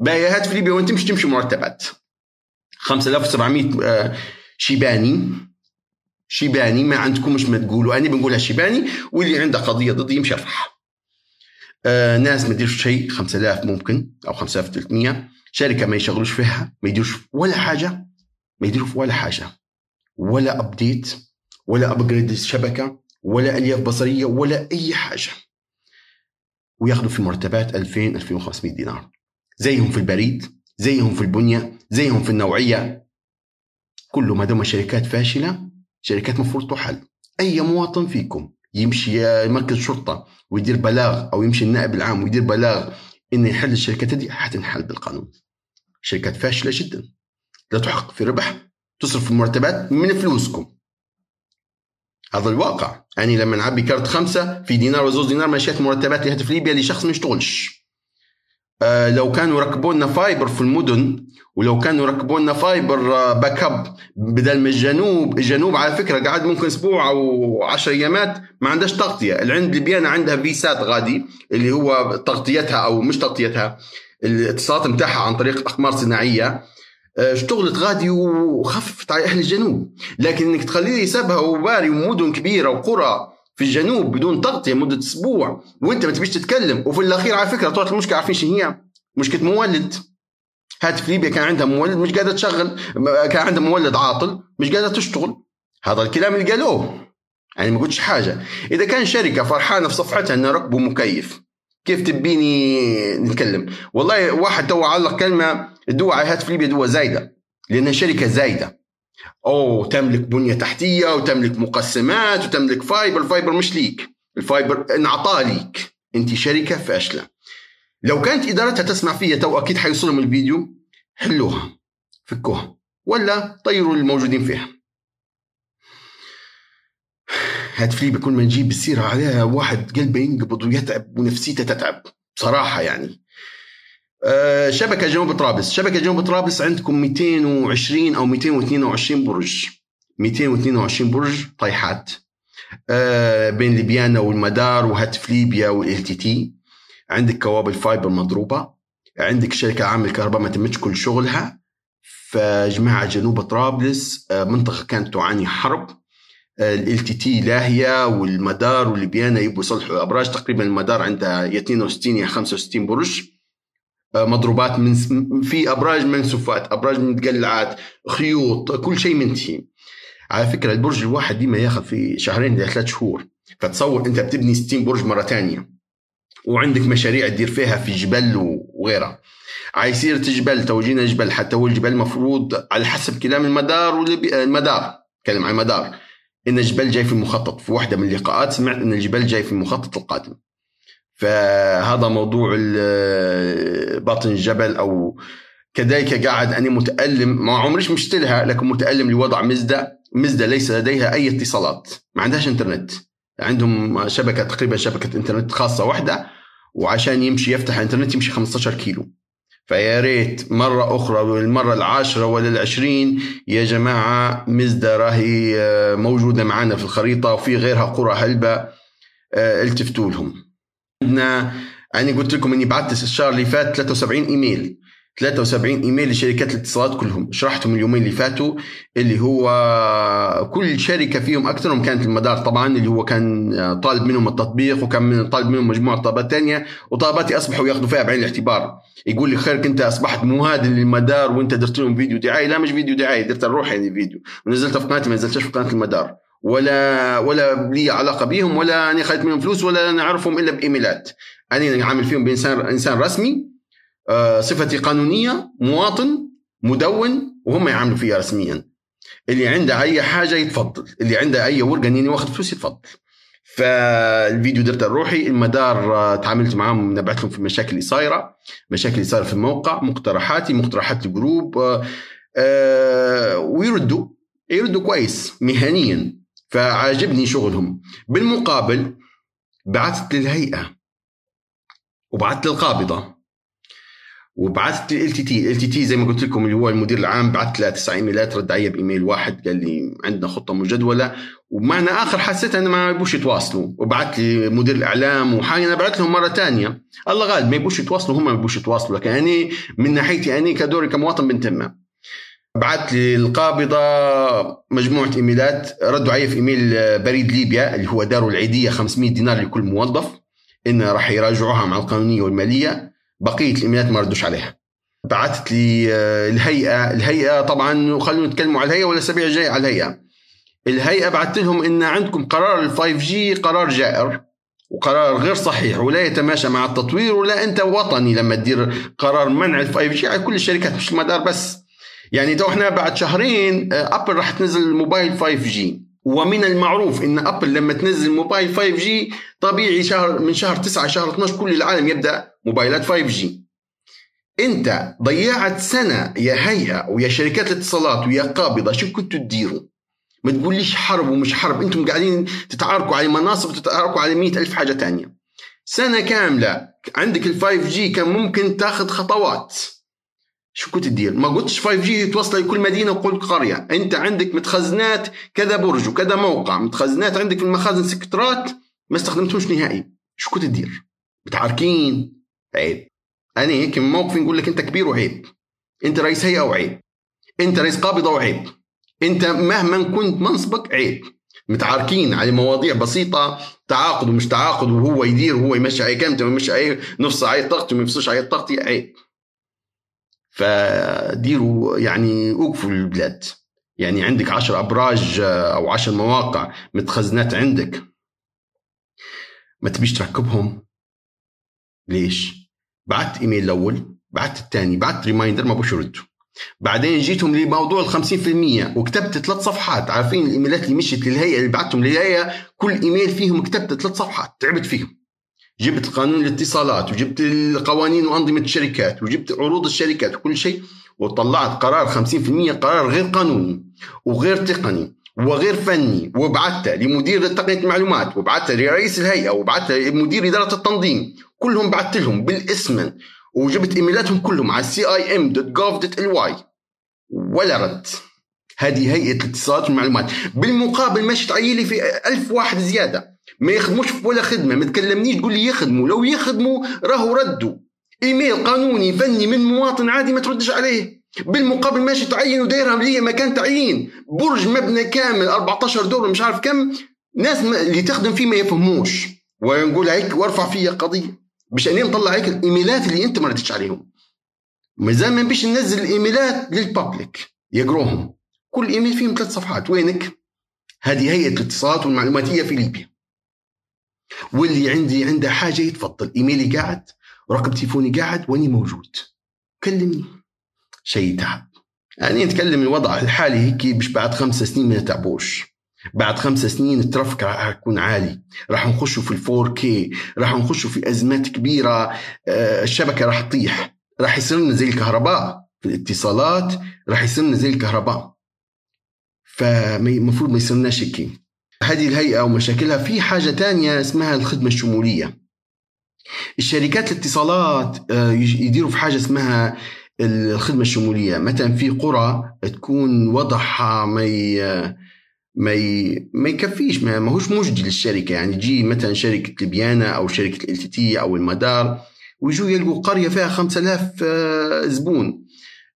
باقي هاتف ليبيا وين تمشي تمشي مرتبات. 5700 آه، شيباني. شيباني ما عندكمش ما تقولوا أنا بنقولها شيباني واللي عنده قضية ضدي يمشي يرفعها. آه ناس ما يديرش شيء 5000 ممكن أو 5300 شركة ما يشغلوش فيها ما يديروش ولا حاجة ما يديروا في ولا حاجة. ولا update ولا upgrade الشبكة ولا ألياف بصرية ولا أي حاجة. وياخذوا في مرتبات 2000 2500 دينار. زيهم في البريد زيهم في البنية زيهم في النوعية. كله ما دام شركات فاشلة شركات مفروض تحل. أي مواطن فيكم. يمشي مركز شرطة ويدير بلاغ أو يمشي النائب العام ويدير بلاغ إنه يحل الشركات دي حتنحل بالقانون. شركات فاشلة جدا. لا تحقق في ربح تصرف المرتبات من فلوسكم. هذا الواقع. يعني لما نعبي كارت خمسة في دينار وزوز دينار مشيت مرتبات لهاتف ليبيا لشخص ما يشتغلش. لو كانوا ركبوا لنا fiber في المدن ولو كانوا ركبوا لنا fiber backup بدل من الجنوب الجنوب على فكرة قاعد ممكن أسبوع أو 10 أيامات ما عندهاش تغطية. العند ليبيانا عندها VSAT غادي اللي هو تغطيتها أو مش تغطيتها الاتصالات نتاعها عن طريق أقمار صناعية. آه، اشتغلت غادي وخففت على أهل الجنوب. لكن إنك تخليه سبها وأوباري ومدن كبيرة وقرى في الجنوب بدون تغطية مده أسبوع وأنت ما تبيش تتكلم. وفي الأخير على فكرة طلعت المشكلة عارفين شو هي؟ مشكلة مولد. هاتف ليبيا كان عندها مولد مش قادرة تشغل كان عندها مولد عاطل مش قادرة تشتغل. هذا الكلام اللي قالوه. يعني ما قلتش حاجة. إذا كان شركة فرحانة في صفحتها إنه ركبوا مكيف كيف تبيني نتكلم؟ والله واحد تو علق كلمة الدواء على هاتف ليبيا دواء زايدة لأنها شركة زايدة. أو تملك بنية تحتية وتملك مقسمات وتملك fiber ال fiber مش ليك. ال fiber انعطاه ليك. أنت شركة فاشلة. لو كانت إدارتها تسمع فيها تو أكيد حيوصلهم الفيديو. حلوها. فكوها. ولا طيروا الموجودين فيها. هاتف ليبيا كل ما نجيب السيرة عليها واحد قلبه ينقبض ويتعب ونفسيته تتعب. بصراحة يعني. أه شبكة جنوب طرابلس. شبكة جنوب طرابلس عندكم 220 أو 222 برج. 222 برج طيحات أه بين ليبيانا والمدار وهاتف ليبيا وال LTT. عندك كوابل fiber مضروبة. عندك شركة عامل الكهرباء ما تمتش كل شغلها. فجماعة جنوب طرابلس آه، منطقة كانت تعاني حرب. LTT لاهيه والمدار والليبيانا يبوا يصلحوا أبراج. تقريبا المدار عندها يا 62 يا 65 برج. آه، مضروبات من في أبراج منسوفات أبراج متقلعات خيوط كل شيء منتهي على فكرة البرج الواحد ديما ياخذ في شهرين إلى ثلاث شهور. فتصور أنت بتبني 60 برج مرة ثانية وعندك مشاريع تدير فيها في جبل وغيرها. عايصير جبل توجينا جبل حتى هو الجبل المفروض على حسب كلام المدار والمدار كلام عن المدار. إن الجبال جاي في المخطط في واحدة من اللقاءات سمعت إن الجبال جاي في المخطط القادم. فهذا موضوع باطن الجبل أو كذلك قاعد أنا متألم ما عمريش مشتلها لكن متألم لوضع مزدة. مزدة ليس لديها أي اتصالات. ما عندهاش إنترنت. عندهم شبكة تقريبا شبكة إنترنت خاصة واحدة وعشان يمشي يفتح إنترنت يمشي 15 كيلو. فيا ريت مرة أخرى المرة العاشرة ولا العشرين يا جماعة مزدة راهي آه، موجودة معنا في الخريطة وفي غيرها قرى هلبة آه، التفتوا لهم. عندنا أنا قلت لكم إني بعثت الشهر اللي فات 73 إيميل. 73 إيميل لشركات الاتصالات كلهم. شرحتهم اليومين اللي فاتوا اللي هو كل شركة فيهم اكثرهم كانت المدار طبعا اللي هو كان طالب منهم التطبيق وكان طالب منهم مجموعة طلبات ثانية وطلباتي أصبحوا ياخذوا فيها بعين الاعتبار. يقول لي خيرك أنت أصبحت مهاد للمدار وأنت درت لهم فيديو دعاية. لا مش فيديو دعاية درت الروح يعني فيديو. ونزلته في قناتي ما نزلتش في قناة المدار. ولا ولا لي علاقة بهم ولا أنا خذيت منهم فلوس ولا نعرفهم إلا بإيميلات. أنا عامل فيهم بإنسان إنسان رسمي آه، صفتي قانونية مواطن مدون وهم يعاملوا فيها رسميا. اللي عنده أي حاجة يتفضل اللي عنده أي ورقة إني واخذ فلوس يتفضل. فالفيديو درت الروحي المدار آه، تعاملت معاهم نبعت لهم في المشاكل اللي صايرة مشاكل اللي صايرة في الموقع مقترحاتي مقترحات الجروب آه، ويردوا يردوا كويس مهنيا. فعاجبني شغلهم. بالمقابل بعثت للهيئه وبعثت للقابضه وبعثت ال تي تي ال تي تي زي ما قلت لكم اللي هو المدير العام بعثت له تسع إيميلات رد علي بإيميل واحد قال لي عندنا خطة مجدولة ومعنى آخر حسيت انه ما يبوش يتواصلوا. وبعث لي مدير الإعلام وحاجة أنا بعث لهم مرة ثانية الله غالب ما يبوش يتواصلوا هم ما يبوش يتواصلوا لكن أنا من ناحيتي أنا كدوري كمواطن بنتمة. بعثت لي القابضة مجموعة إيميلات ردوا علي في إيميل بريد ليبيا اللي هو داروا العيدية 500 دينار لكل موظف انه راح يراجعوها مع القانونية والمالية. بقية الإيميلات ما ردوش عليها. بعثت لي آه، الهيئة الهيئة طبعا خلونا نتكلموا على الهيئة ولا الأسابيع الجاية على الهيئة. الهيئة بعثت لهم إن عندكم قرار ال 5G قرار جائر وقرار غير صحيح ولا يتماشى مع التطوير ولا أنت وطني لما تدير قرار منع ال 5G على كل الشركات مش المدار بس. يعني تو إحنا بعد شهرين Apple آه، راح تنزل موبايل 5G ومن المعروف إن Apple لما تنزل موبايل 5G طبيعي شهر من شهر 9 شهر 12 كل العالم يبدأ موبايلات 5G انت ضيعت سنة يا هيئه ويا شركات الاتصالات ويا قابضة شو كنتوا تديروا؟ ما تقوليش حرب ومش حرب أنتم قاعدين تتعاركوا على مناصب وتتعاركوا على مئة ألف حاجة تانية. سنة كاملة عندك ال 5G كان ممكن تاخذ خطوات. شو كنت تدير؟ ما قلتش 5 جي توصل لكل مدينة وكل قرية، أنت عندك متخزنات كذا برج وكذا موقع، متخزنات عندك في المخازن سكترات ما استخدمتهمش نهائي، شو كنت تدير؟ متعاركين عيب. أنا هيك من موقفي نقول لك أنت كبير وعيب. أنت رئيس هيئة وعيب. أنت رئيس قابضة وعيب أنت مهما كنت منصبك عيب متعاركين على مواضيع بسيطة تعاقد ومش تعاقد وهو يدير وهو يمشي على كامته ويمشي عليه نفس عليه طاقتي وما يفصلش عليه طاقتي عيب فديروا يعني اوقفوا البلاد. يعني عندك عشر أبراج أو عشر مواقع متخزنات عندك. ما تبيش تركبهم. ليش؟ بعت إيميل الأول بعت الثاني بعت reminder ما بوش يردوا. بعدين جيتهم لموضوع ال 50% وكتبت ثلاث صفحات. عارفين الإيميلات اللي مشيت للهيئة اللي بعتهم للهيئة كل إيميل فيهم كتبت ثلاث صفحات تعبت فيهم. جبت قانون الاتصالات وجبت القوانين وأنظمة الشركات وجبت عروض الشركات وكل شيء وطلعت قرار 50% قرار غير قانوني وغير تقني وغير فني وبعثته لمدير تقنية المعلومات وبعثته لرئيس الهيئة وبعثته لمدير إدارة التنظيم كلهم بعثت لهم بالاسم وجبت إيميلاتهم كلهم على CIM dot gov dot ly ولا رد. هذه هيئة الاتصالات والمعلومات. بالمقابل مش تعيلي في ألف واحد زيادة. ما يخدموش في ولا خدمة ما تكلمنيش تقول لي يخدموا لو يخدموا راهو ردوا. إيميل قانوني فني من مواطن عادي ما تردش عليه. بالمقابل ماشي تعين ودايرها لي مكان تعيين. برج مبنى كامل 14 دور مش عارف كم ناس اللي تخدم فيه ما يفهموش. ونقول هيك وارفع فيها قضية. مش اني نطلع هيك الإيميلات اللي أنت ما ردتش عليهم. مازال ما بيش ننزل الإيميلات للبابليك. يقروهم كل إيميل فيهم ثلاث صفحات. وينك؟ هذه هيئه الاتصالات والمعلوماتية في ليبيا. واللي عندي عنده حاجة يتفضل. إيميلي قاعد ورقم تليفوني قاعد وأني موجود. كلمني. شيء تعب. يعني نتكلم الوضع الحالي هيك مش بعد خمس سنين ما نتعبوش بعد خمس سنين ال traffic راح يكون عالي. راح نخشوا في ال four K راح نخشوا في أزمات كبيرة آه، الشبكة راح تطيح. راح يصير لنا زي الكهرباء في الاتصالات راح يصير لنا زي الكهرباء. فالمفروض ما يصيرناش هيك هذه الهيئة ومشاكلها في حاجة تانية اسمها الخدمة الشمولية. الشركات الاتصالات آه، يديروا في حاجة اسمها الخدمة الشمولية. مثلا في قرى تكون وضعها ما ما. ما يكفيش ما ماهوش مجدي للشركة. يعني تجي مثلا شركة ليبيانا أو شركة ال تي أو المدار ويجوا يلقوا قرية فيها 5000 آه، زبون.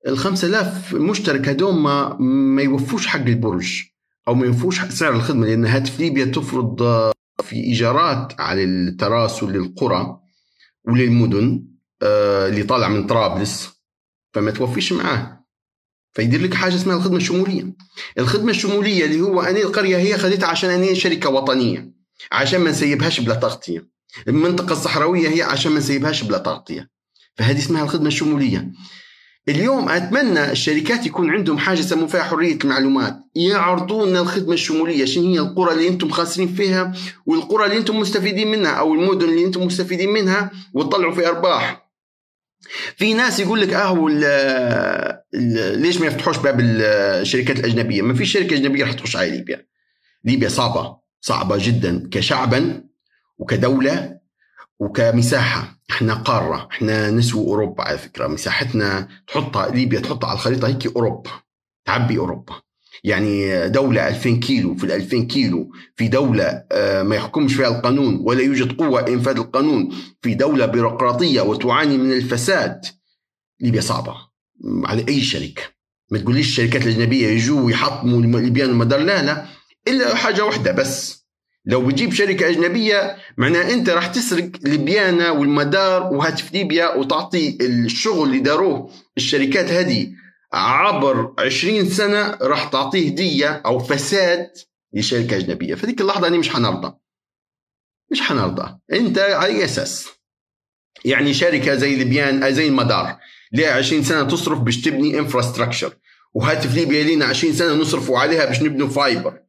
ال 5000 مشترك هذوم ما, ما يوفوش حق البرج. أو ما يوفوش سعر الخدمة لأن هاتف ليبيا تفرض آه، في إيجارات على التراسل للقرى وللمدن آه، اللي طالع من طرابلس فما توفيش معاه. فيدير لك حاجة اسمها الخدمة الشمولية. الخدمة الشمولية اللي هو أنا القرية هي خذيتها عشان أنا شركة وطنية عشان ما نسيبهاش بلا تغطية. المنطقة الصحراوية هي عشان ما نسيبهاش بلا تغطية. فهذه اسمها الخدمة الشمولية. اليوم أتمنى الشركات يكون عندهم حاجة يسموا فيها حرية المعلومات يعرضوا لنا الخدمة الشمولية شنو هي القرى اللي أنتم خاسرين فيها والقرى اللي أنتم مستفيدين منها أو المدن اللي أنتم مستفيدين منها وتطلعوا في أرباح في ناس يقول لك آه ليش ما يفتحوش باب الشركات الأجنبية؟ ما في شركة أجنبية راح تخش على ليبيا. ليبيا صعبة صعبة جدا كشعبا وكدولة وكمساحة إحنا قارة إحنا نسوى أوروبا على فكرة. مساحتنا تحطها ليبيا تحطها على الخريطة هيك أوروبا تعبي أوروبا. يعني دولة 2000 كيلو في ال 2000 كيلو في دولة آه، ما يحكمش فيها القانون ولا يوجد قوة إنفاذ القانون. في دولة بيروقراطية وتعاني من الفساد ليبيا صعبة. على أي شركة؟ ما تقوليش الشركات الأجنبية يجوا ويحطموا ليبيان المدار. لا لا إلا حاجة واحدة بس. لو بتجيب شركة أجنبية معناها أنت راح تسرق ليبيانا والمدار وهاتف ليبيا وتعطي الشغل اللي داروه الشركات هذه. عبر 20 سنة راح تعطيه هدية أو فساد لشركة أجنبية. فديك اللحظة أنا مش حنرضى. مش حنرضى. أنت على أي أساس؟ يعني شركة زي ليبيان زي المدار. لها 20 سنة تصرف باش تبني infrastructure وهاتف ليبيا لينا 20 سنة نصرفوا عليها باش نبنوا fiber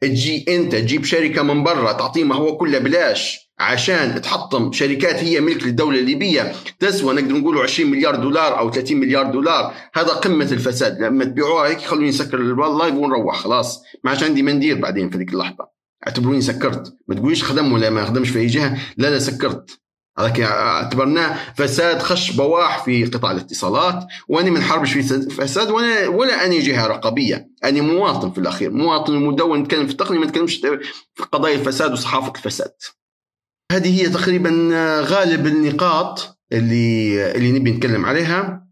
تجي انت تجيب شركة من برا تعطيه ما هو كله بلاش عشان تحطم شركات هي ملك للدولة الليبية. تسوى نقدر نقول 20 مليار دولار أو 30 مليار دولار. هذا قمة الفساد. لما تبيعوها هيك خلوني نسكر ال live ونروح خلاص. ما عادش عندي مندير بعدين في ذيك اللحظة. اعتبروني سكرت. ما تقوليش خدم ولا ما خدمش في أي جهة. لا لا سكرت. هذاك اعتبرناه فساد خش بواح في قطاع الاتصالات وأنا ما نحاربش في فساد ولا ولا أني جهة رقابية أنا مواطن في الأخير مواطن مدون نتكلم في التقنية ما نتكلمش في قضايا الفساد وصحافة الفساد. هذه هي تقريبا غالب النقاط اللي اللي نبي نتكلم عليها.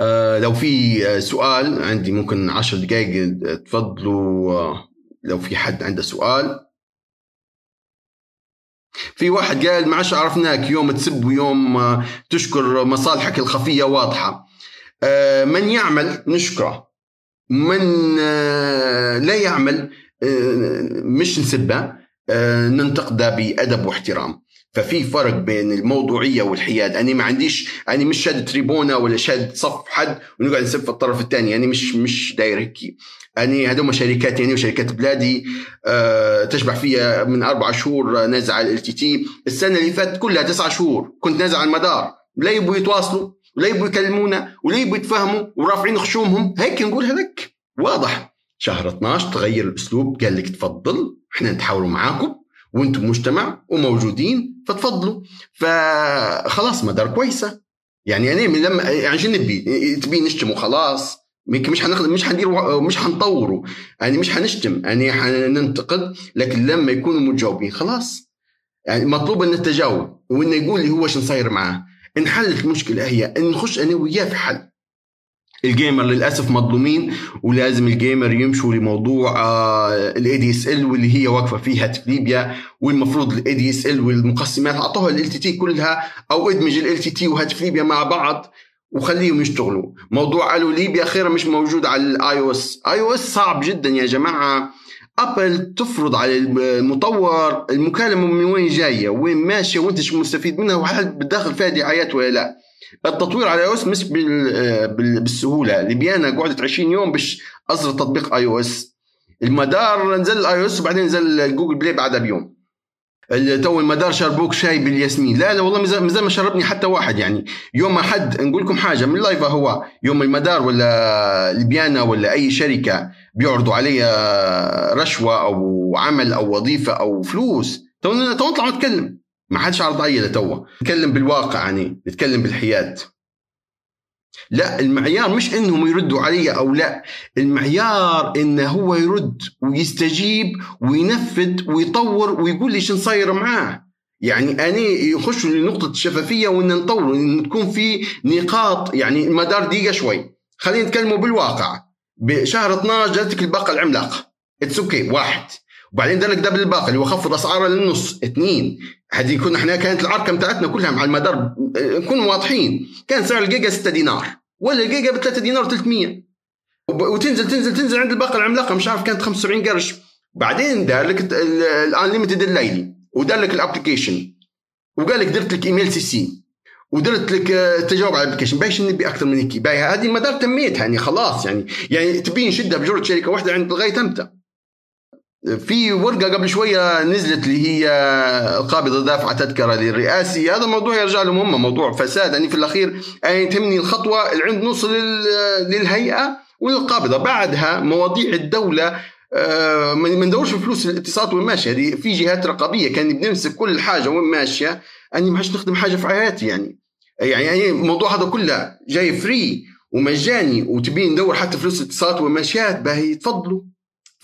آه لو في سؤال عندي ممكن عشر دقائق تفضلوا آه لو في حد عنده سؤال. في واحد قال ما عادش عرفناك يوم تسب ويوم آه، تشكر مصالحك الخفية. واضحة. آه، من يعمل؟ نشكره. من آه، لا يعمل؟ مش نسبه. ننتقده بأدب واحترام. ففي فرق بين الموضوعية والحياد. أنا ما عنديش أنا مش شاد تريبونا ولا شاد صف حد ونقعد نسب في الطرف الثاني أنا مش مش داير هيك أنا هذوما شركات يعني وشركات بلادي أه تشبع فيها من أربع شهور نازع على ال تي السنة اللي فاتت كلها تسعة شهور كنت نازع على المدار. لا يبغوا يتواصلوا ولا يبغوا يكلمونا ولا يبغوا يتفاهموا ورافعين خشومهم. هيك نقول هذاك واضح. شهر 12 تغير الأسلوب. قال لك تفضل إحنا نتحاوروا معاكم. وأنتم مجتمع وموجودين فتفضلوا. فخلاص مدار كويسة. يعني أنا من لما يعني شو نبي؟ تبي نشتم وخلاص. مش حناخذ مش حندير مش حنطوره يعني مش حنشتم. يعني حننتقد لكن لما يكونوا متجاوبين خلاص. يعني مطلوب أن التجاوب وانه يقول لي هو شو صاير معاه. انحلت المشكلة هي. نخش أنا وياه في حل. ال gamer للأسف مظلومين ولازم ال gamer يمشوا لموضوع ال ADSL واللي هي واقفة فيها في ليبيا والمفروض ال ADSL والمقسمات أعطوها LTT كلها أو ادمج LTT وهاتف ليبيا مع بعض وخليهم يشتغلوا. موضوع آلو ليبيا خير مش موجود على ال iOS iOS صعب جدا يا جماعة. Apple تفرض على المطور المكالمة من وين جاية؟ وين ماشية؟ وانت مستفيد منها؟ وهل بتدخل فيها دعايات ولا لا؟ التطوير على اي مش بالسهولة. ليبيانا قعدت 20 يوم باش أصدر تطبيق iOS المدار نزل ال iOS وبعدين نزل Google Play بعدها بيوم. تو المدار شربوك شاي بالياسمين. لا لا والله مازال ما شربني حتى واحد يعني. يوم ما حد نقول لكم حاجة من live هو يوم المدار ولا ليبيانا ولا أي شركة بيعرضوا علي رشوة أو عمل أو وظيفة أو فلوس تو نطلع نتكلم. ما حدش عرض علي لتوا نتكلم بالواقع يعني نتكلم بالحياد. لا المعيار مش إنهم يردوا علي أو لا. المعيار انه هو يرد ويستجيب وينفذ ويطور ويقول لي شو صاير معاه. يعني أنا يخشوا لنقطة الشفافية وإن نطور إن تكون في نقاط يعني المدار دقيقة شوي. خلينا نتكلموا بالواقع. بشهر 12 جاتك الباقة العملاقة. it's okay okay. واحد. وبعدين دار لك double الباقه اللي هو خفض اسعارها للنص اثنين هذه كنا إحنا كانت العركه بتاعتنا كلها مع المدار نكون واضحين. كان سعر الجيجا 6 دينار ولا الجيجا ب 3 دينار 300 وتنزل تنزل تنزل عند الباقه العملاقة مش عارف كانت 75 قرش. بعدين دار لك ال unlimited الليلي ودار لك ال application. وقال لك درت لك email CC ودرت لك تجاوب على ال application. بايش نبي أكثر من هيك. باي هذه المدار تميتها يعني خلاص يعني يعني تبي نشدها بجرة شركة واحدة عند لغايه إمتى؟ في ورقة قبل شوية نزلت اللي هي القابضه دافعه تذكرة للرئاسي. هذا موضوع يرجع لهم هم موضوع فساد. يعني في الأخير يعني تهمني الخطوة؟ اللي عند نوصل للهيئة وللقابضه بعدها مواضيع الدولة آه، ما ندورش فلوس الاتصالات وين ماشية. هذه في جهات رقابية. كان بنمسك كل حاجة وين ماشية. أني ما نخدم حاجة في حياتي يعني, يعني الموضوع هذا كله جاي فري ومجاني وتبين ندور حتى فلوس الاتصالات وين ماشيات باهي تفضلوا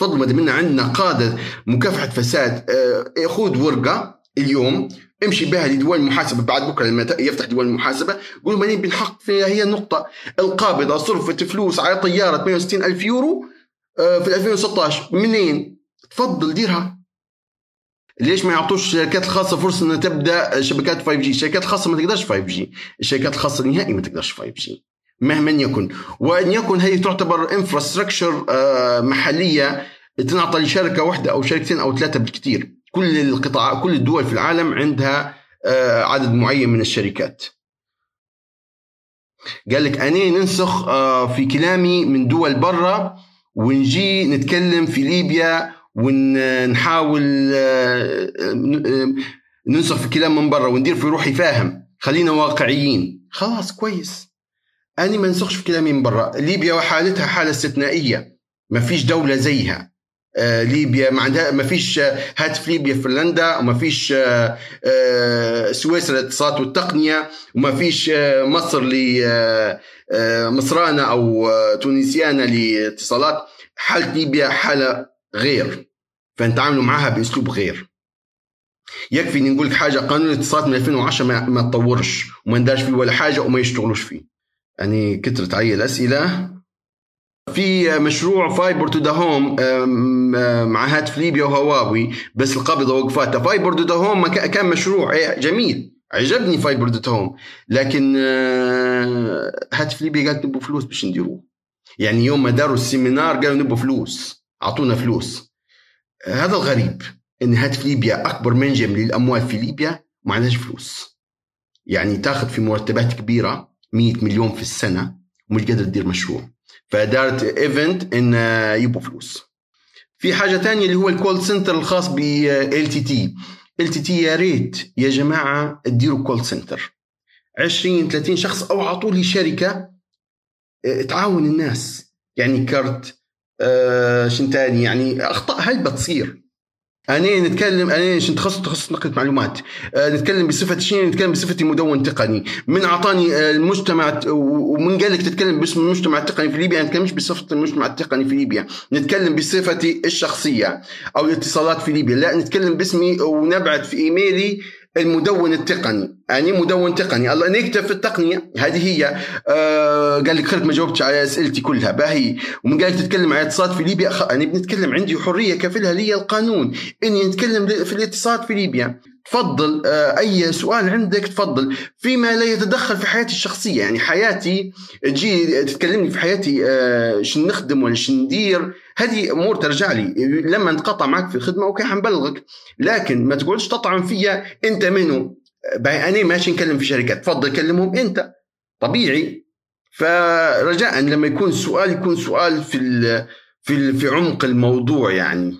ما منا عندنا قاده مكافحة فساد آه، خذ ورقة اليوم امشي بها لديوان المحاسبه بعد بكرة لما يفتح ديوان المحاسبه قول ما نبي نحقق فيها هي النقطة القابضة صرفت فلوس على طيارة 68 ألف يورو آه، في 2016 منين؟ تفضل ديرها. ليش ما يعطوش الشركات الخاصه فرصة إنها تبدأ شبكات 5 G الشركات الخاصه ما تقدرش 5 G الشركات الخاصه نهائي ما تقدرش 5 G مهما يكن. وأن يكن هي تعتبر infrastructure آه، محلية تنعطى لشركة واحدة أو شركتين أو ثلاثة بالكثير. كل القطاع كل الدول في العالم عندها آه، عدد معين من الشركات. قال لك أنا ننسخ آه، في كلامي من دول برا ونجي نتكلم في ليبيا ونحاول ننسخ في كلام من برا وندير في روحي فاهم. خلينا واقعيين. خلاص كويس. أنا ما نسخش في كلامي من برا. ليبيا وحالتها حالة استثنائية. ما فيش دولة زيها. آه ليبيا ما عندها ما فيش هاتف ليبيا فنلندا وما فيش آه آه سويسرا للاتصالات والتقنية وما فيش آه، مصر لمصرانة آه، أو آه، تونسيانا لاتصالات. حالة ليبيا حالة غير. فنتعاملوا معها بأسلوب غير. يكفي نقول لك حاجة قانون الاتصالات من 2010 ما, ما تطورش وما ندارش فيه ولا حاجة وما يشتغلوش فيه. يعني كثرت علي الأسئلة. في مشروع fiber to the home مع هاتف ليبيا وهواوي بس القابضة وقفاتها. fiber to the home كان مشروع جميل. عجبني fiber to home لكن آه، هاتف ليبيا قالت نبوا فلوس باش نديروه. يعني يوم ما داروا ال seminar قالوا نبوا فلوس. أعطونا فلوس. هذا الغريب إن هاتف ليبيا أكبر منجم للأموال في ليبيا ما عندهاش فلوس. يعني تاخذ في مرتبات كبيرة. 100 مليون في السنة ومش قادر تدير مشروع. فدارت event إن يبوا فلوس. في حاجة ثانية اللي هو ال call center الخاص ب ال تي تي ال تي تي يا ريت يا جماعة تديروا call center 20 30 شخص أو اعطوا لي شركه آه، تعاون الناس. يعني كرت آه شنتاني يعني أخطاء هلبة تصير أنا نتكلم أنا عشان تخصص تخصص نقل معلومات. أه نتكلم بصفتي شنو نتكلم بصفتي مدون تقني. من أعطاني آه، المجتمع ومن قال لك تتكلم باسم المجتمع التقني في ليبيا نتكلمش بصفة المجتمع التقني في ليبيا. نتكلم بصفتي الشخصية أو الاتصالات في ليبيا. لا نتكلم باسمي ونبعث في إيميلي المدون التقني. يعني مدون تقني. الله نكتب في التقنية. هذه هي آه قال لك خلك ما جاوبتش على أسئلتي كلها. باهي. ومن قال تتكلم عن الاتصالات في ليبيا. أنا يعني بنتكلم عندي حرية كفلها لي القانون. إني نتكلم في الاتصالات في ليبيا. تفضل آه، أي سؤال عندك تفضل. فيما لا يتدخل في حياتي الشخصية. يعني حياتي تجي تتكلمني في حياتي آه، شن نخدم ولا شن ندير؟ هذه أمور ترجع لي. لما نتقاطع معك في الخدمة okay حنبلغك. لكن ما تقعدش تطعن فيا أنت منو. أنا ماشي نكلم في شركات. تفضل كلمهم أنت. طبيعي. فرجاء لما يكون السؤال يكون سؤال في في في عمق الموضوع يعني.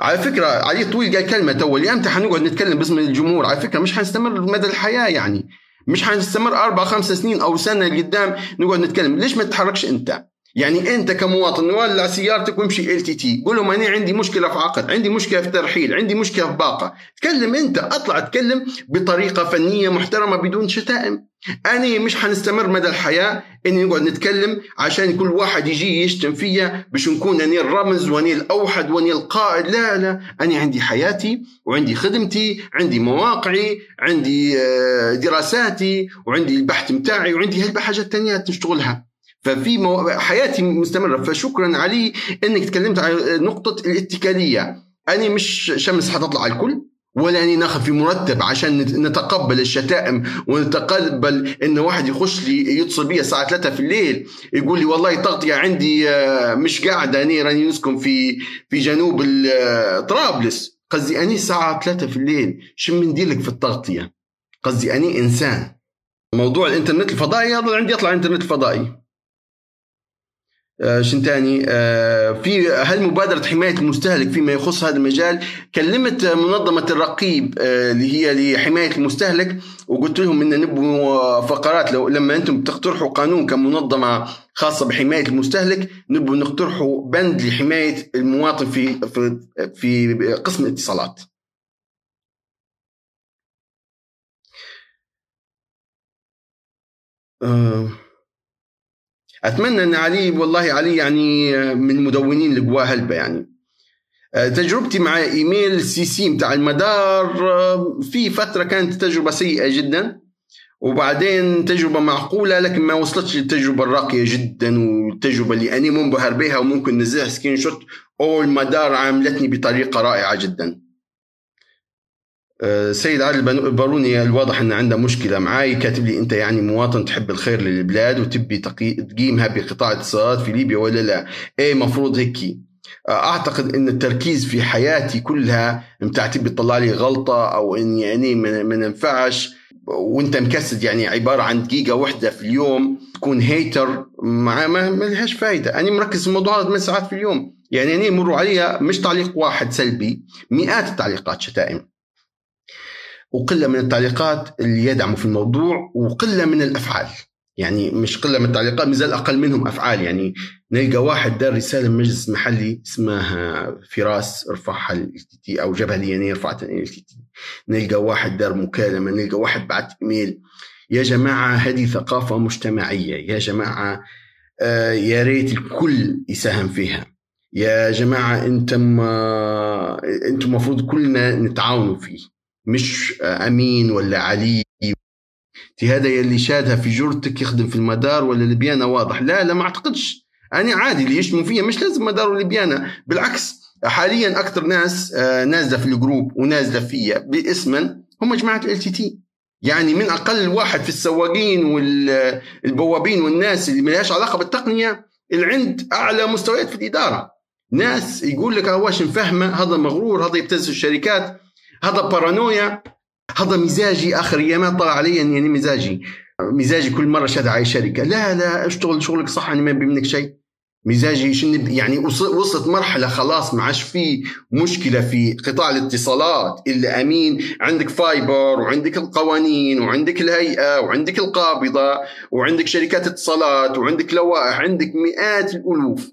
على فكرة علي طويل قال كلمة تو إمتى حنقعد نتكلم باسم الجمهور. على فكرة مش حنستمر مدى الحياة يعني. مش حنستمر أربع خمس سنين أو سنة قدام نقعد نتكلم. ليش ما تتحركش أنت؟ يعني أنت كمواطن ولع سيارتك وامشي ال تي تي قول لهم أنا عندي مشكلة في عقد عندي مشكلة في ترحيل عندي مشكلة في باقة. تكلم أنت أطلع تكلم بطريقة فنية محترمة بدون شتائم. أنا مش حنستمر مدى الحياة إني نقعد نتكلم عشان كل واحد يجي يشتم فيا باش نكون أني الرمز وأني الأوحد وأني القائد. لا لا أنا عندي حياتي وعندي خدمتي عندي مواقعي عندي آه، دراساتي وعندي البحث متاعي وعندي هالحاجات التانية نشتغلها ففي مو... حياتي مستمرة. فشكرا علي أنك تكلمت على نقطة الاتكالية. أنا مش شمس حتطلع على الكل ولا أني ناخذ في مرتب عشان نتقبل الشتائم ونتقبل إن واحد يخش لي يتصل بي الساعة 3 في الليل يقول لي والله تغطيه عندي آه، مش قاعدة أني راني نسكن في في جنوب آه، طرابلس. قصدي أني الساعة 3 في الليل شو ندير لك في التغطيه قصدي أني إنسان. موضوع الإنترنت الفضائي يلا عندي يطلع الإنترنت الفضائي. آه تاني آه في هل مبادرة حماية المستهلك فيما يخص هذا المجال كلمت منظمة الرقيب آه اللي هي لحماية المستهلك وقلت لهم إن نبوا فقرات لو لما أنتم تقترحوا قانون كمنظمة خاصة بحماية المستهلك نبوا نقترحوا بند لحماية المواطن في في في قسم الاتصالات. آه أتمنى أن علي والله علي يعني من المدونين القواه هلبة يعني. آه، تجربتي مع email CC بتاع المدار آه، في فترة كانت تجربة سيئة جدا وبعدين تجربة معقولة لكن ما وصلتش للتجربة الراقية جدا والتجربة اللي أنا منبهر بها وممكن نزلها screenshot أو المدار عاملتني بطريقة رائعة جدا. آه، سيد عادل الباروني الواضح إن عنده مشكلة معاي. كاتب لي أنت يعني مواطن تحب الخير للبلاد وتبي تقيمها بقطاع اتصالات في ليبيا ولا لا؟ إيه مفروض هيك. آه، أعتقد إن التركيز في حياتي كلها تبي تطلع لي غلطة أو اني يعني ما ننفعش. وأنت مكسد يعني عبارة عن دقيقة واحدة في اليوم تكون هيتر مع ما, ما لهاش فايدة. أنا مركز في الموضوع هذا 8 ساعات في اليوم. يعني أنا يمروا علي مش تعليق واحد سلبي مئات التعليقات شتائم. وقلة من التعليقات اللي يدعموا في الموضوع وقلة من الأفعال. يعني مش قلة من التعليقات مازال أقل منهم أفعال. يعني نلقى واحد دار رسالة مجلس محلي اسمها فراس رفعها ال تي أو جبهه اليمنيه رفعت ال تي نلقى واحد دار مكالمة نلقى واحد بعت إيميل. يا جماعة هذه ثقافة مجتمعية. يا جماعة آه يا ريت الكل يساهم فيها. يا جماعة أنتم آه أنتم المفروض كلنا نتعاونوا فيه. مش أمين ولا علي. تي هذا يلي شادها في جرتك يخدم في المدار ولا لبيانة واضح؟ لا لا ما أعتقدش. أنا عادي اللي يشتموا فيا مش لازم مدار ولبيانة بالعكس حاليا أكثر ناس آه، نازلة في ال group ونازلة فيا باسما هم جماعة LTT يعني من أقل واحد في السواقين والبوابين والناس اللي ما لهاش علاقة بالتقنية اللي عند أعلى مستويات في الإدارة. ناس يقول لك هواش مفهمة هذا مغرور هذا يبتز الشركات. هذا بارانويا هذا مزاجي آخر ايامات طلع علي اني يعني مزاجي. مزاجي كل مرة شاد على شركة. لا لا اشتغل شغلك صح أنا ما منك شيء. مزاجي شنب يعني وصلت مرحلة خلاص ما عادش في مشكلة في قطاع الاتصالات إلا أمين. عندك فايبر وعندك القوانين وعندك الهيئة وعندك القابضة وعندك شركات اتصالات وعندك لوائح عندك مئات الألوف.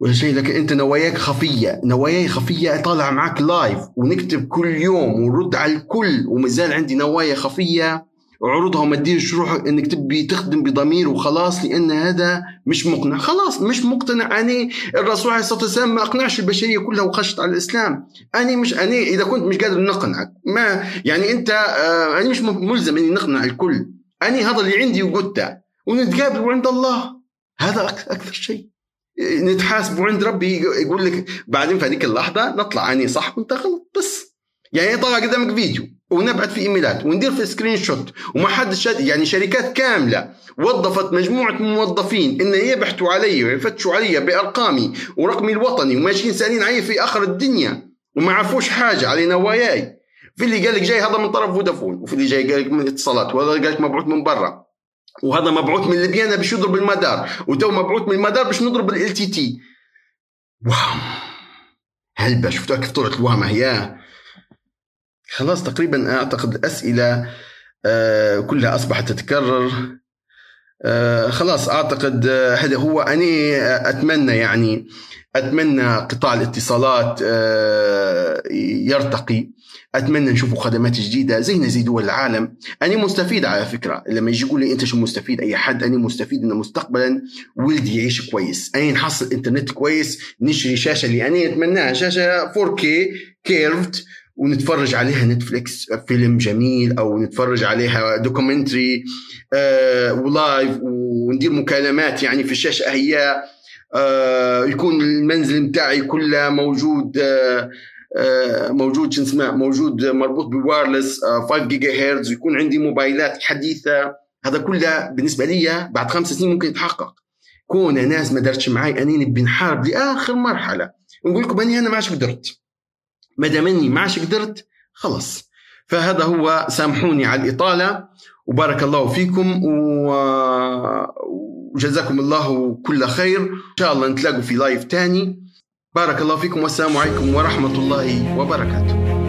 ولا شيء لكن أنت نواياك خفية. نواياي خفية طالع معك لايف ونكتب كل يوم ونرد على الكل. ومازال عندي نوايا خفية. عروضها وما تديرش روحك إنك تبي تخدم بضمير وخلاص لأن هذا مش مقنع. خلاص مش مقتنع. أني الرسول عليه الصلاة والسلام ما أقنعش البشرية كلها وخشت على الإسلام. أني مش أني إذا كنت مش قادر نقنعك ما يعني أنت آه أنا مش ملزم إني نقنع الكل. أني هذا اللي عندي وقلته. ونتقابل عند الله. هذا أكثر شيء. نتحاسب عند ربي يقول لك بعدين في هذيك اللحظة نطلع اني صح وأنت غلط بس. يعني طلع قدامك فيديو ونبعث في إيميلات وندير في screenshot وما حد يعني شركات كاملة وظفت مجموعة موظفين إن يبحثوا علي ويفتشوا علي بأرقامي ورقمي الوطني وماشيين سألين علي في آخر الدنيا وما عرفوش حاجة على نواياي في اللي قال لك جاي هذا من طرف فودافون وفي اللي جاي قال لك من اتصالات وهذا قال لك مبعوث من برا. وهذا مبعوث من ليبيانا باش يضرب المدار. وتو مبعوث من المدار باش نضرب LTT wow. هلبة شفتوا كيف طلعت الوهمة هي خلاص تقريبا أعتقد الأسئلة آه، كلها أصبحت تتكرر. آه، خلاص أعتقد آه، هذا هو. أني أتمنى يعني أتمنى قطاع الاتصالات يرتقي. أتمنى نشوفوا خدمات جديدة زينا زي دول العالم. أنا مستفيد على فكرة. لما يجي يقول لي أنت شو مستفيد؟ أي حد. أنا مستفيد انه مستقبلا ولدي يعيش كويس. أنا نحصل إنترنت كويس نشري شاشة اللي أنا أتمناها. شاشة 4K curved ونتفرج عليها نتفليكس فيلم جميل أو نتفرج عليها documentary آه و live وندير مكالمات يعني في الشاشة هي آه يكون المنزل متاعي كله موجود آه موجود شو اسمه موجود مربوط ب wireless 5 جيجا هرتز ويكون عندي موبايلات حديثة. هذا كله بالنسبة لي بعد خمس سنين ممكن يتحقق. كون ناس ما درتش معي أني نبي نحارب لآخر مرحلة. ونقول لكم أني أنا ما عادش قدرت ما دام اني ما عادش قدرت خلص فهذا هو سامحوني على الإطالة. وبارك الله فيكم وجزاكم الله كل خير. إن شاء الله نتلاقوا في لايف تاني. بارك الله فيكم والسلام عليكم ورحمة الله وبركاته.